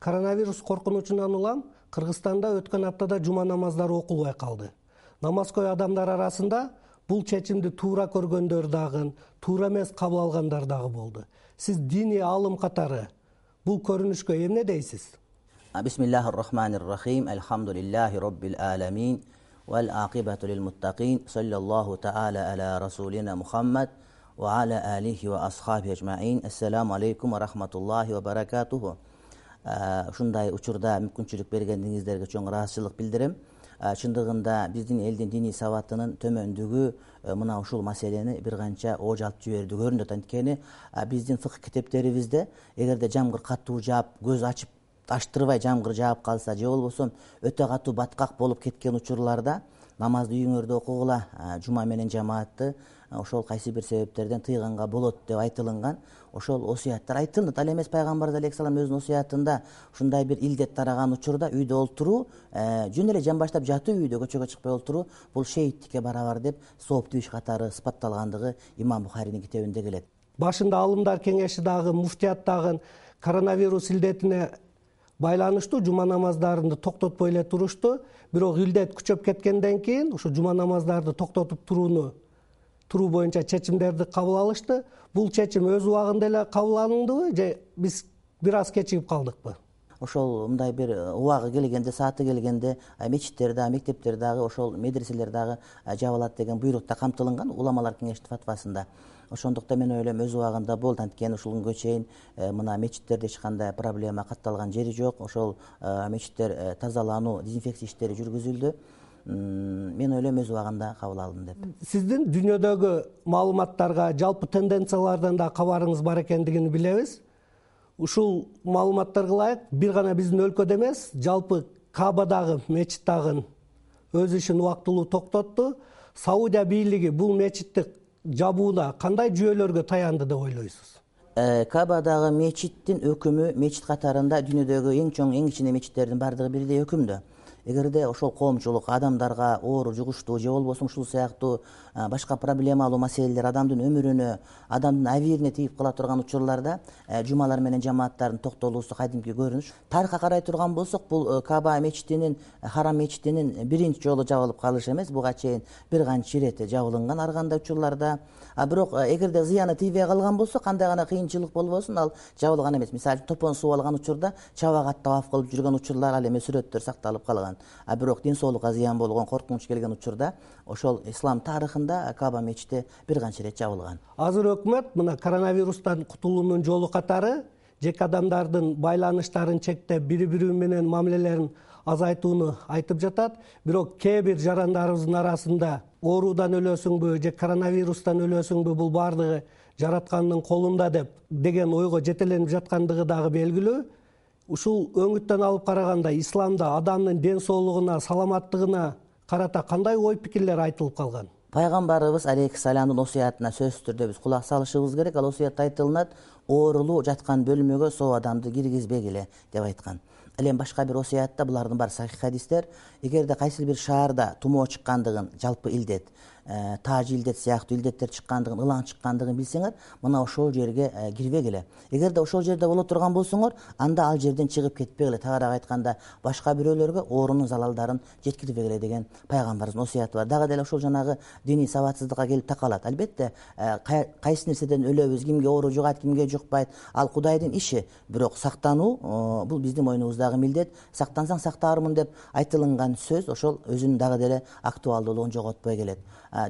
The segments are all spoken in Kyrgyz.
коронавирус коркунучунан улам кыргызстанда өткөн аптада жума намаздары окулбай калды. Намазкөй адамдар арасында бул чечимди туура көргөндөр дагы туура эмес кабыл алгандар дагы болду. Сиз диний аалым катары бул көрүнүшкө эмне дейсиз? Бисмиллахи алейкум ва рахматуллахи ва баракатуху ушундай учурда мүмкүнчүлүк бергениңиздерге чоң ыраазычылык билдирем. Чындыгында биздин элдин диний сабатынын төмөндүгү э, мына ушул маселени бир канча оожалтып жиберди көрүнөт. Анткени биздин фых китептерибизде эгерде жамгыр катуу жаап көз ачып ачтырбай жамгыр жаап калса же болбосо өтө катуу баткак болуп кеткен учурларда намазды үйүңөрдө окугула жума менен жамаатты ошол кайсы бир себептерден тыйганга болот деп айтылынган ошол осуяттар айтылат ал эмес пайгамбарыбыз алейхисалам өзүнүн осуятында ушундай бир илдет тараган учурда үйдө олтуруу жөн эле жамбаштап жатуу үйдө көчөгө чыкпай олтуруу бул шейиттикке барабар деп сооптуу иш катары сыпатталгандыгы имам бухаринин китебинде келет. Башында аалымдар кеңеши дагы муфтият дагы коронавирус илдетине байланыштуу жума намаздарынды токтотпой эле турушту. Бирок илдет күчөп кеткенден кийин ушу жума намаздарды токтотуп турууну туруу боюнча чечимдерди кабыл алышты. Бул чечим өз убагында эле кабыл алындыбы же биз бир аз кечигип калдыкпы? Ошол мындай бир э, убагы келгенде сааты келгенде мечиттер дагы мектептер дагы ошол медреселер дагы жабылат деген буйрукта камтылынган уламалар кеңешинин фатвасында ошондуктан мен ойлойм өз убагында болду. Анткени ушул күнгө чейин э, мына мечиттерде эч кандай проблема катталган жери жок. Ошол э, мечиттер тазалануу дезинфекция иштери жүргүзүлдү. Мен ойлойм өз убагында кабыл алдым деп. Сиздин дүйнөдөгү маалыматтарга жалпы тенденциялардан да кабарыңыз бар экендигин билебиз. Ушул маалыматтарга ылайык бир гана биздин өлкөдө эмес жалпы кабадагы мечит дагы өз ишин убактылуу токтотту саудия бийлиги бул мечитти жабууда кандай жүйөлөргө таянды деп ойлойсуз? Э, кабадагы мечиттин өкүмү мечит катарында дүйнөдөгү эң чоң эң кичине мечиттердин баардыгы бирдей өкүмдө. Эгерде ошол коомчулук адамдарга оору жугуштуу же болбосо ушул сыяктуу башка проблемалуу маселелер адамдын өмүрүнө адамдын абийирине тийип кала турган учурларда э, жумалар менен жамааттардын токтолуусу кадимки көрүнүш. Тарыхка карай турган болсок бул э, каба мечитинин э, харам мечитинин биринчи жолу жабылып калышы эмес буга чейин бир канча ирет жабылынган ар кандай учурларда. А бирок эгерде зыяны тийбей калган болсо кандай гана кыйынчылык болбосун ал жабылган эмес. Мисалы үчүн топон суу алган учурда чабак таваф кылып жүргөн учурлар ал эме сүрөттөр сакталып калган. А бирок ден соолукка зыян болгон коркунуч келген учурда ошол ислам тарыхында каба мечити бир канча ирет жабылган. Азыр өкмөт мына коронавирустан кутулуунун жолу катары жеке адамдардын байланыштарын чектеп бири бири менен мамилелерин азайтууну айтып жатат. Бирок кээ бир жарандарыбыздын арасында оорудан өлөсүңбү же коронавирустан өлөсүңбү бул баардыгы жараткандын колунда деп деген ойго жетеленип жаткандыгы дагы белгилүү. Ушул өңүттөн алып караганда исламда адамдын ден соолугуна саламаттыгына карата кандай ой пикирлер айтылып калган пайгамбарыбыз алейхисаламдын осуятына сөзсүз түрдө биз кулак салышыбыз керек. Ал осуятта айтылынат оорулуу жаткан бөлмөгө соо адамды киргизбегиле деп айткан. Ал эми башка бир осуятта булардын баары сахих хадистер. Эгерде кайсы бир шаарда тумоо чыккандыгын жалпы илдет Э, таажы илдет сыяктуу илдеттер чыккандыгын ылаң чыккандыгын билсеңер мына ошол жерге э, кирбегиле эгерде ошол жерде боло турган болсоңор анда ал жерден чыгып кетпегиле тагыраак айтканда башка бирөөлөргө оорунун залалдарын жеткирбегиле деген пайгамбарыбыздын осуяты бар. Дагы деле ошол жанагы диний сабатсыздыкка келип такалат. Албетте э, кайсы нерседен өлөбүз кимге оору жугат кимге жукпайт ал кудайдын иши. Бирок сактануу бул биздин мойнубуздагы милдет. Сактансаң сактаармын деп айтылынган сөз ошол өзүнүн дагы деле актуалдуулугун жоготпой келет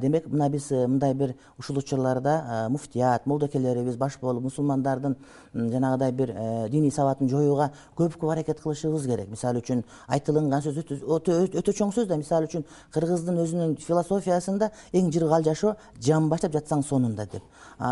демек мына биз э, мындай бир ушул учурларда муфтият молдокелерибиз баш болуп мусулмандардын жанагыдай бир э, диний сабатын жоюуга көпкө аракет кылышыбыз керек. Мисалы үчүн айтылынган сөз өтө чоң сөз да. Мисалы үчүн кыргыздын өзүнүн философиясында эң жыргал жашоо жамбаштап жатсаң сонунда деп.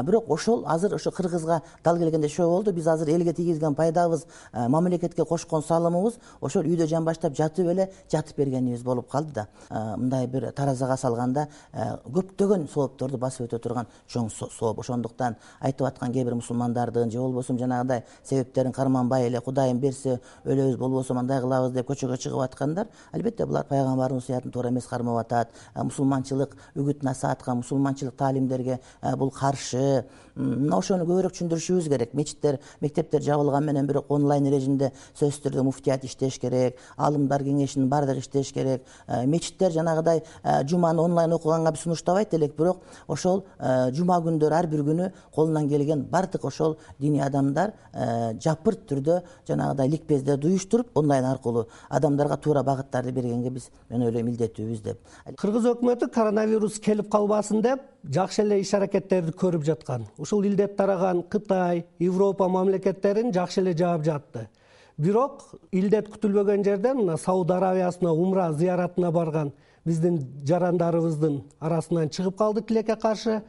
Бирок ошол азыр ошо кыргызга дал келгенде ошо болду. Биз азыр элге тийгизген пайдабыз э, мамлекетке кошкон салымыбыз ошол үйдө жамбаштап жатып эле жатып бергенибиз болуп калды да. Мындай бир таразага салганда көптөгөн соопторду басып өтө турган чоң сооп ошондуктан айтып аткан кээ бир мусулмандардын же болбосо жанагыдай себептерин карманбай эле кудайым берсе өлөбүз болбосо мындай кылабыз деп көчөгө чыгып аткандар албетте булар пайгамбардын осуятын туура эмес кармап атат. Мусулманчылык үгүт насаатка мусулманчылык таалимдерге бул каршы. Мына ошону көбүрөөк түшүндүрүшүбүз керек. Мечиттер мектептер жабылган менен бирок онлайн режимде сөзсүз түрдө муфтият иштеш керек аалымдар кеңешинин баардыгы иштеш керек. Э, мечиттер жанагыдай э, жуманы онлайн окуганга сунуштабайт элек. Бирок ошол жума күндөрү ар бир күнү колунан келген баардык ошол диний адамдар жапырт түрдө жанагыдай ликпездерди уюштуруп онлайн аркылуу адамдарга туура багыттарды бергенге биз мен ойлойм милдеттүүбүз деп. Кыргыз өкмөтү коронавирус келип калбасын деп жакшы эле иш аракеттерди көрүп жаткан. Ушул илдет тараган кытай европа мамлекеттерин жакшы эле жаап жатты бирок илдет күтүлбөгөн жерден мына сауд аравиясына умра зыяратына барган биздин жарандарыбыздын арасынан чыгып калды тилекке каршы.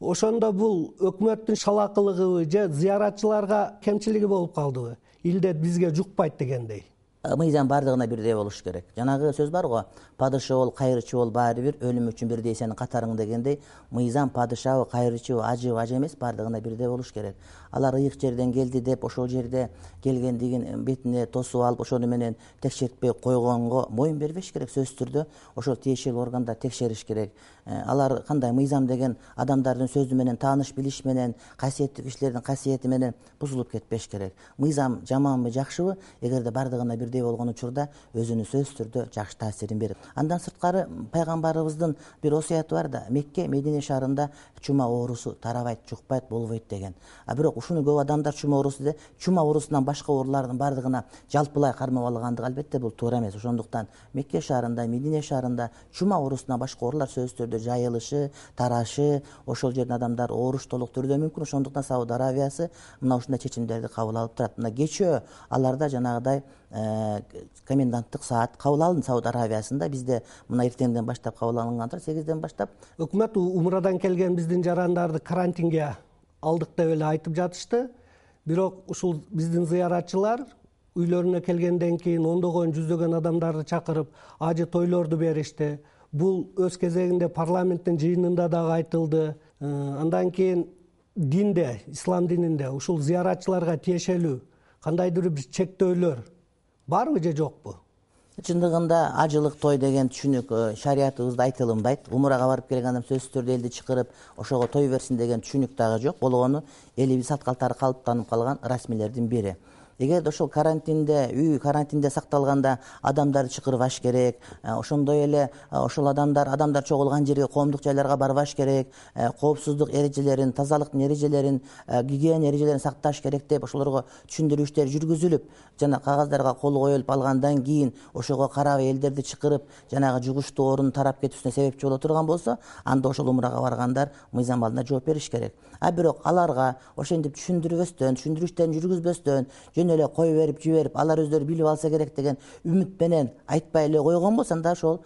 Ошондо бул өкмөттүн шалаакылыгыбы же зыяратчыларга кемчилиги болуп калдыбы. Илдет бизге жукпайт дегендей мыйзам баардыгына бирдей болуш керек. Жанагы сөз бар го падыша бол кайрычы бол баары бир өлүм үчүн бирдей сенин катарың дегендей мыйзам падышабы кайрычыбы ажыбы ажы эмес баардыгына бирдей болуш керек. Алар ыйык жерден келди деп ошол жерде келгендигин бетине тосуп алып ошону менен текшертпей койгонго моюн бербеш керек сөзсүз түрдө ошол тиешелүү органдар текшериш керек. Э, алар кандай мыйзам деген адамдардын сөзү менен тааныш билиш менен касиеттүү кишилердин касиети менен бузулуп кетпеш керек. Мыйзам жаманбы жакшыбы эгерде баардыгына бирдей болгон учурда өзүнүн сөзсүз түрдө жакшы таасирин берет. Андан сырткары пайгамбарыбыздын бир осуяты бар да мекке медине шаарында чума оорусу тарабайт жукпайт болбойт деген. А бирок ушуну көп адамдар чума оорусу деп чума оорусунан башка оорулардын баардыгына жалпылай кармап алгандыгы албетте бул туура эмес. Ошондуктан мекке шаарында медине шаарында чума оорусунан башка оорулар сөзсүз түрдө жайылышы тарашы ошол жердин адамдары ооруш толук түрдө мүмкүн. Ошондуктан сауд аравиясы мына ушундай чечимдерди кабыл алып турат. Мына кечөө аларда жанагыдай коменданттык саат кабыл алынды. Сауд аравиясында бизде мына эртеңден баштап кабыл алынган турат сегизден баштап. Өкмөт умрадан келген биздин жарандарды карантинге алдык деп эле айтып жатышты. Бирок ушул биздин зыяратчылар үйлөрүнө келгенден кийин ондогон жүздөгөн адамдарды чакырып ажы тойлорду беришти. Бул өз кезегинде парламенттин жыйынында дагы айтылды. Э, андан кийин динде ислам дининде ушул зыяратчыларга тиешелүү кандайдыр бир чектөөлөр барбы же жокпу? Чындыгында ажылык той деген түшүнүк э, шариятыбызда айтылынбайт умурага барып келген адам сөзсүз түрдө элди чакырып ошого той берсин деген түшүнүк дагы жок. Болгону элибиз салт калтары калыптанып калган расмилердин бири эгерде ошол карантинде үй карантинде сакталганда адамдарды чакырбаш керек э, ошондой эле э, ошол адамдар адамдар чогулган жерге коомдук жайларга барбаш керек э, коопсуздук эрежелерин тазалыктын эрежелерин гигиена эрежелерин сакташ керек деп ошолорго түшүндүрүү иштери жүргүзүлүп жана кагаздарга кол коюлуп алгандан кийин ошого карабай элдерди чакырып жанагы жугуштуу оорунун тарап кетүүсүнө себепчи боло турган болсо анда ошол умрага баргандар мыйзам алдында жооп бериш керек. А бирок аларга ошентип түшүндүрбөстөн түшүндүрүү иштерин жүргүзбөстөн жөн эле кое берип жиберип алар өздөрү билип алса керек деген үмүт менен айтпай эле койгон болсо анда ошол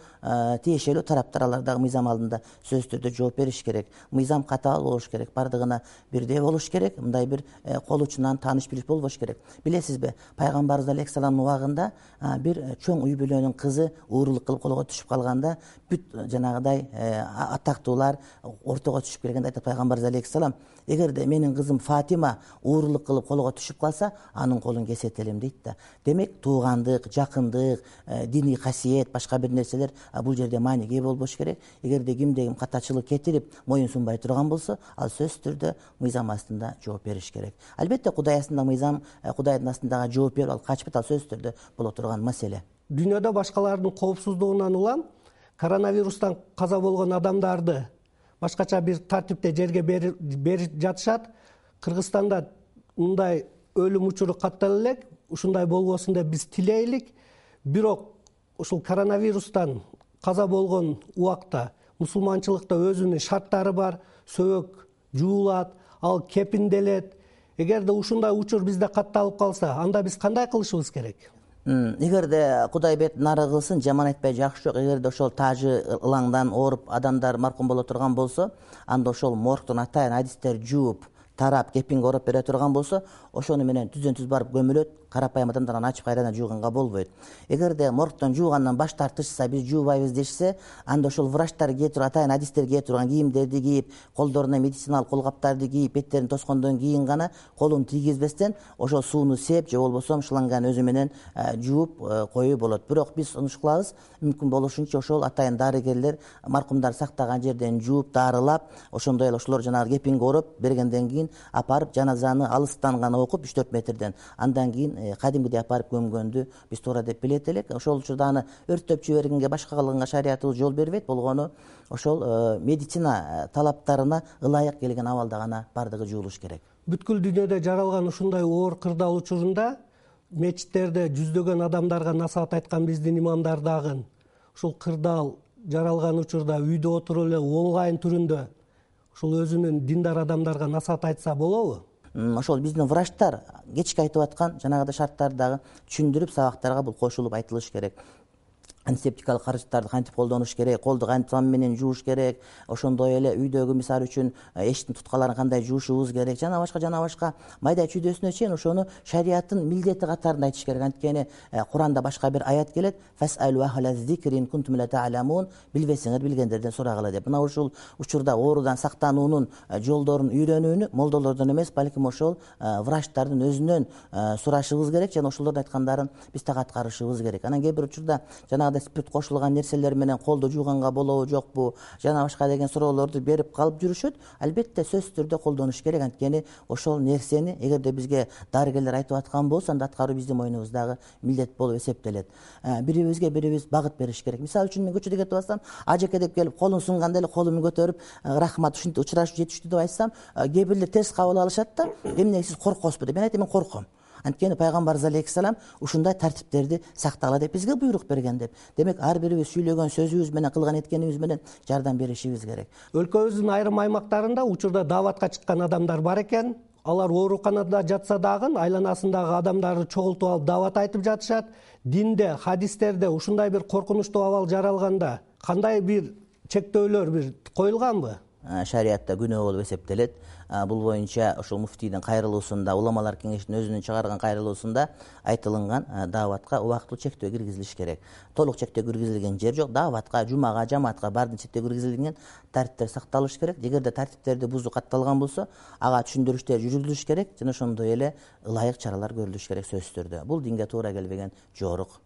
тиешелүү тараптар алар дагы мыйзам алдында сөзсүз түрдө жооп бериш керек. Мыйзам катаал болуш керек баардыгына бирдей болуш керек мындай бир э, кол учунан тааныш билиш болбош керек. Билесизби пайгамбарыбыз алейхисаламдын убагында бир чоң үй бүлөнүн кызы уурулук кылып колго түшүп калганда бүт жанагыдай э, атактуулар ортого түшүп келгенде айтат пайгамбарыбыз алейхисалам эгерде менин кызым фатима уурулук кылып колго түшүп калса анын колун кесет элем дейт да. Демек туугандык жакындык э, диний касиет башка бир нерселер бул жерде мааниге ээ болбош керек. Эгерде кимде ким катачылык кетирип моюн сунбай турган болсо ал сөзсүз түрдө мыйзам астында жооп бериш керек. Албетте кудай астында мыйзам э, кудайдын астындагы жооп берип ал качпайт ал сөзсүз түрдө боло турган маселе. Дүйнөдө башкалардын коопсуздугунан улам коронавирустан каза болгон адамдарды башкача бир тартипте жерге берип жатышат. Кыргызстанда мындай өлүм учуру каттала элек ушундай болбосун деп биз тилейлик бирок ушул коронавирустан каза болгон убакта мусулманчылыкта өзүнүн шарттары бар сөбөк жуулат ал кепинделет. Эгерде ушундай учур бизде катталып калса анда биз кандай кылышыбыз керек эгерде кудай бетин нары кылсын жаман айтпай жакшы жок. Эгерде ошол таажы ылаңдан ооруп адамдар маркум боло турган болсо анда ошол моргтон атайын адистер жууп тарап кепинге ороп бере турган болсо ошону менен түздөн түз барып көмүлөт карапайым адамдар аны ачып кайрадан жууганга болбойт. Эгерде моргтон жуугандан баш тартышса биз жуубайбыз дешсе анда ошол врачтар кие турган атайын адистер кие турган кийимдерди кийип колдоруна медициналык кол каптарды кийип беттерин тоскондон кийин гана колун тийгизбестен ошол сууну сээп же болбосо шланганы өзү менен жууп коюу болот. Бирок биз сунуш кылабыз. Мүмкүн болушунча ошол атайын дарыгерлер маркумдар сактаган жерден жууп дарылап ошондой эле ошолор жанагы кепинге ороп бергенден кийин апарып жаназаны алыстан гана окуп үч төрт метрден. Андан кийин э, кадимгидей апарып көмгөндү биз туура деп билет элек. Ошол учурда аны өрттөп жибергенге башка кылганга шариятыбыз жол бербейт. Болгону ошол э, медицина э, талаптарына ылайык келген абалда гана баардыгы жуулуш керек. Бүткүл дүйнөдө жаралган ушундай оор кырдаал учурунда мечиттерде жүздөгөн адамдарга насаат айткан биздин имамдар дагы ушул кырдаал жаралган учурда үйдө отуруп эле онлайн түрүндө ушул өзүнүн диндар адамдарга насаат айтса болобу ошол биздин врачтар кечки айтып аткан жанагыдай шарттарды дагы түшүндүрүп сабактарга бул кошулуп айтылыш керек антисептикалык каражаттарды кантип колдонуш керек колду кантип сабын менен жууш керек ошондой эле үйдөгү мисалы үчүн э, эшиктин туткаларын кандай жуушубуз керек жана башка жана башка майда чүйдөсүнө чейин ошону шариаттын милдети катарында айтыш керек. Анткени э, куранда башка бир аят келет билбесеңер билгендерден сурагыла деп. Мына ушул учурда оорудан сактануунун э, жолдорун үйрөнүүнү молдолордон эмес балким ошол врачтардын өзүнөн сурашыбыз керек жана ошолордун айткандарын биз так аткарышыбыз керек. Анан кээ бир учурда жанагы спирт кошулган нерселер менен колду жууганга болобу жокпу. Жана башка деген суроолорду берип калып жүрүшөт. Албетте сөзсүз түрдө колдонуш керек. Анткени ошол нерсени эгерде бизге дарыгерлер айтып аткан болсо антда аткаруу биздин мойнубуздагы милдет болуп эсептелет. Э, бирибизге бирибиз багыт бериш керек. Мисалы үчүн мен көчөдө кетип атсам ажеке деп келип колун сунганда эле колумду көтөрүп э, рахмат ушинтип учурашуу жетиштүү деп айтсам э, кээ бирлер терс кабыл алышат да эмнеге сиз коркосузбу деп. Мен айтайм мен корком анткени пайгамбарыбыз алейхисалам ушундай тартиптерди сактагыла деп бизге буйрук берген деп. Демек ар бирибиз сүйлөгөн сөзүбүз менен кылган эткенибиз менен жардам беришибиз керек. Өлкөбүздүн айрым аймактарында учурда дааватка чыккан адамдар бар экен. Алар ооруканада жатса дагы айланасындагы адамдарды чогултуп алып даават айтып жатышат. Динде хадистерде ушундай бир коркунучтуу абал жаралганда кандай бир чектөөлөр бир коюлганбы шариятта күнөө болуп эсептелет. Бул боюнча ушул муфтийдин кайрылуусунда уламалар кеңешинин өзүнүн чыгарган кайрылуусунда айтылынган дааватка убактылуу чектөө киргизилиш керек. Толук чектөө киргизилген жер жок дааватка жумага жамаатка баарына чектөө киргизилген тартиптер сакталыш керек. Эгерде тартиптерди бузуу катталган болсо ага түшүндүрүштөр жүргүзүлүш керек жана ошондой эле ылайык чаралар көрүлүш керек сөзсүз түрдө. Бул динге туура келбеген жорук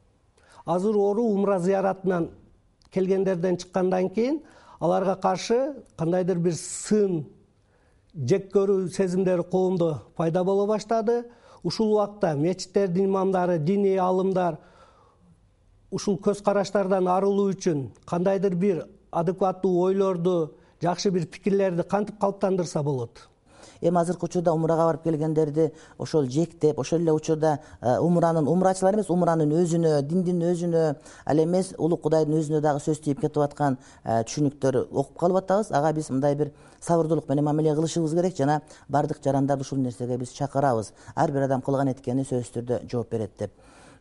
азыр оору умра зыяратынан келгендерден чыккандан кийин аларга каршы кандайдыр бир сын жек көрүү сезимдери коомдо пайда боло баштады. Ушул убакта мечиттердин имамдары диний аалымдар ушул көз караштардан арылуу үчүн кандайдыр бир адекваттуу ойлорду жакшы бир пикирлерди кантип калыптандырса болот эми азыркы учурда умрага барып келгендерди ошол жектеп ошол эле учурда э, умранын умрачылар эмес умранын өзүнө диндин өзүнө ал эмес улук кудайдын өзүнө дагы сөз тийип кетип аткан э, түшүнүктөр окуп калып атабыз ага биз мындай бир сабырдуулук менен мамиле кылышыбыз керек жана баардык жарандарды ушул нерсеге биз чакырабыз. Ар бир адам кылган эткени сөзсүз түрдө жооп берет деп.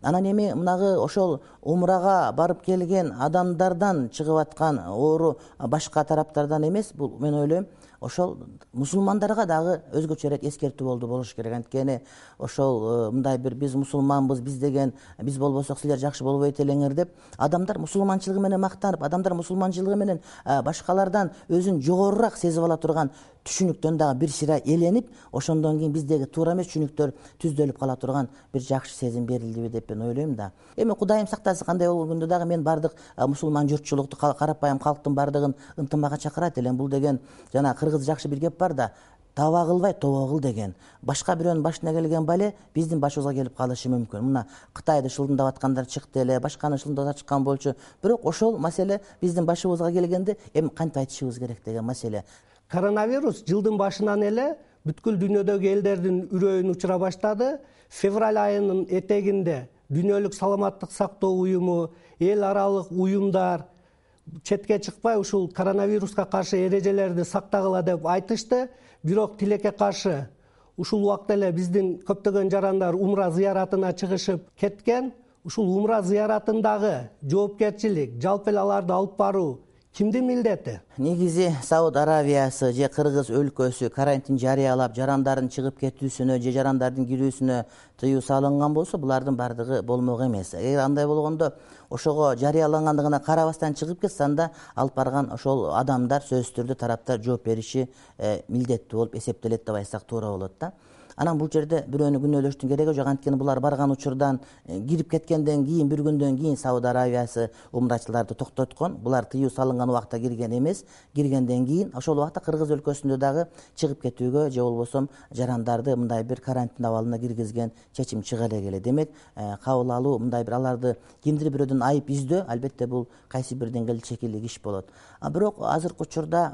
Анан эми мынагы ошол умрага барып келген адамдардан чыгып аткан оору башка тараптардан эмес. Бул мен ойлойм ошол мусулмандарга дагы өзгөчө ирет эскертүү болду болуш керек. Анткени ошол э, мындай бир биз мусулманбыз биз деген биз болбосок силер жакшы болбойт элеңер деп адамдар мусулманчылыгы менен мактанып адамдар мусулманчылыгы менен э, башкалардан өзүн жогорураак сезип ала турган түшүнүктөн дагы бир сыйра эленип ошондон кийин биздеги туура эмес түшүнүктөр түздөлүп кала турган бир жакшы сезим берилдиби деп мен ойлойм да. Эми кудайым сактасын кандай болгондо дагы мен баардык мусулман журтчулукту карапайым калктын баардыгын ынтымакка чакырат элем. Бул деген жана кыргызда жакшы бир кеп бар да таба кылбай тобо кыл деген. Башка бирөөнүн башына келген бале биздин башыбызга келип калышы мүмкүн. Мына кытайды шылдыңдап аткандар чыкты эле башканы шылдыңдап чыккан болчу. Бирок ошол маселе биздин башыбызга келгенде эми кантип айтышыбыз керек деген маселе. Коронавирус жылдын башынан эле бүткүл дүйнөдөгү элдердин үрөйүн учура баштады. Февраль айынын этегинде дүйнөлүк саламаттык сактоо уюму эл аралык уюмдар четке чыкпай ушул коронавируска каршы эрежелерди сактагыла деп айтышты. Бирок тилекке каршы ушул убакта эле биздин көптөгөн жарандар умра зыяратына чыгышып кеткен. Ушул умра зыяратындагы жоопкерчилик жалпы эле аларды алып баруу кимдин милдети? Негизи сауд аравиясы же кыргыз өлкөсү карантин жарыялап жарандардын чыгып кетүүсүнө же жарандардын кирүүсүнө тыюу салынган болсо булардын баардыгы болмок эмес. Эгер андай болгондо ошого жарыялангандыгына карабастан чыгып кетсе анда алып барган ошол адамдар сөзсүз түрдө тараптар жооп бериши э, милдеттүү болуп эсептелет деп айтсак туура болот да анан бул жерде бирөөнү күнөөлөштүн кереги жок. Анткени булар барган учурдан э, кирип кеткенден кийин бир күндөн кийин сауд аравиясы умрачыларды токтоткон. Булар тыюу салынган убакта кирген эмес. Киргенден кийин ошол убакта кыргыз өлкөсүндө дагы чыгып кетүүгө же болбосо жарандарды мындай бир карантин абалына киргизген чечим чыга элек эле демек э, кабыл алуу мындай бир аларды кимдир бирөөдөн айып издөө албетте бул кайсы бир деңгээлде чекилик иш болот. Бирок азыркы учурда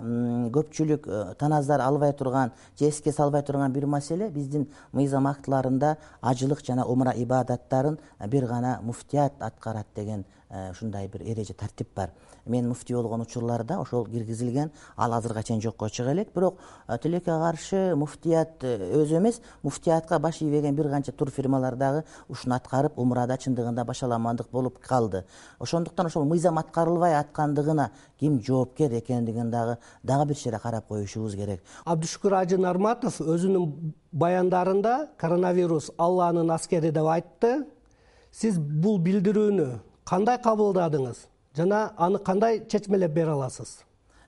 көпчүлүк э, тааназдар албай турган же эске салбай турган бир маселе биз мыйзам актыларында ажылык жана умра ибадаттарын бир гана муфтият аткарат деген ушундай бир эреже тартип бар. Мен муфтий болгон учурларда ошол киргизилген ал азыркыга чейин жокко чыга элек. Бирок э, тилекке каршы муфтият э, өзү эмес муфтиятка баш ийбеген бир канча турфирмалар дагы ушуну аткарып умрада чындыгында башаламандык болуп калды. Ошондуктан ошол мыйзам аткарылбай аткандыгына ким жоопкер экендигин дагы дагы бир чере карап коюшубуз керек. Абдышүкүр ажы нарматов өзүнүн баяндарында коронавирус алланын аскери деп айтты. Сиз бул билдирүүнү кандай кабылдадыңыз? Жана аны кандай чечмелеп бере аласыз?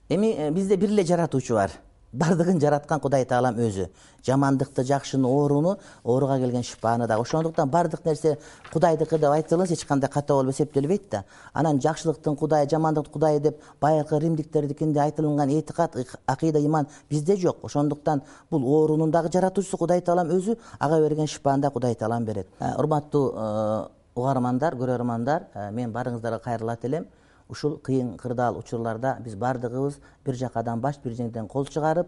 Эми э, бизде бир эле жаратуучу бар. Баардыгын жараткан кудай таалам өзү. Жамандыкты жакшыны ооруну ооруга келген шифаны дагы ошондуктан баардык нерсе кудайдыкы деп айтылыңыз эч кандай ката болуп эсептелбейт да. Анан жакшылыктын кудайы жамандыктын кудайы деп байыркы римдиктердикинде айтылган этикад акыйда иман бизде жок. Ошондуктан бул оорунун дагы жаратуучусу кудай таалам өзү ага берген шифаны да кудай таалам берет. Э, урматтуу э, угармандар көрөрмандар э, мен баарыңыздарга кайрылат элем. Ушул кыйын кырдаал учурларда биз баардыгыбыз бир жакадан баш бир жеңден кол чыгарып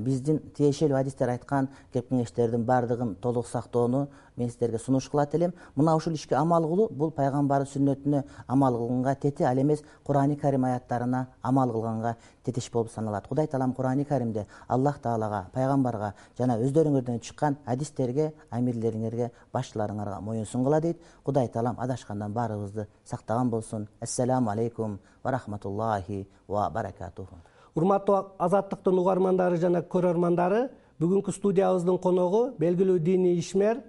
биздин тиешелүү адистер айткан кеп кеңештердин баардыгын толук сактоону мен сиздерге сунуш кылат элем. Мына ушул ишке амал кылуу бул пайгамбардын сүннөтүнө амал кылганга тети ал эмес курани карим аяттарына амал кылганга тетиш болуп саналат. Кудай таалам курани каримде аллах таалага пайгамбарга жана өздөрүңөрдөн чыккан адистерге амирлериңерге башчыларыңарга моюн сунгула дейт. Кудай таалам адашкандан баарыбызды сактаган болсун. Ассаламу алейкум ва рахматуллахи ва баракатуху урматтуу азаттыктын угармандары жана көрөрмандары бүгүнкү студиябыздын коногу белгилүү диний ишмер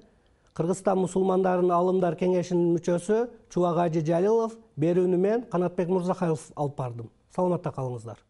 кыргызстан мусулмандарынын аалымдар кеңешинин мүчөсү чубак ажы жалилов берүүнү мен канатбек мырзахаев алып бардым. Саламатта калыңыздар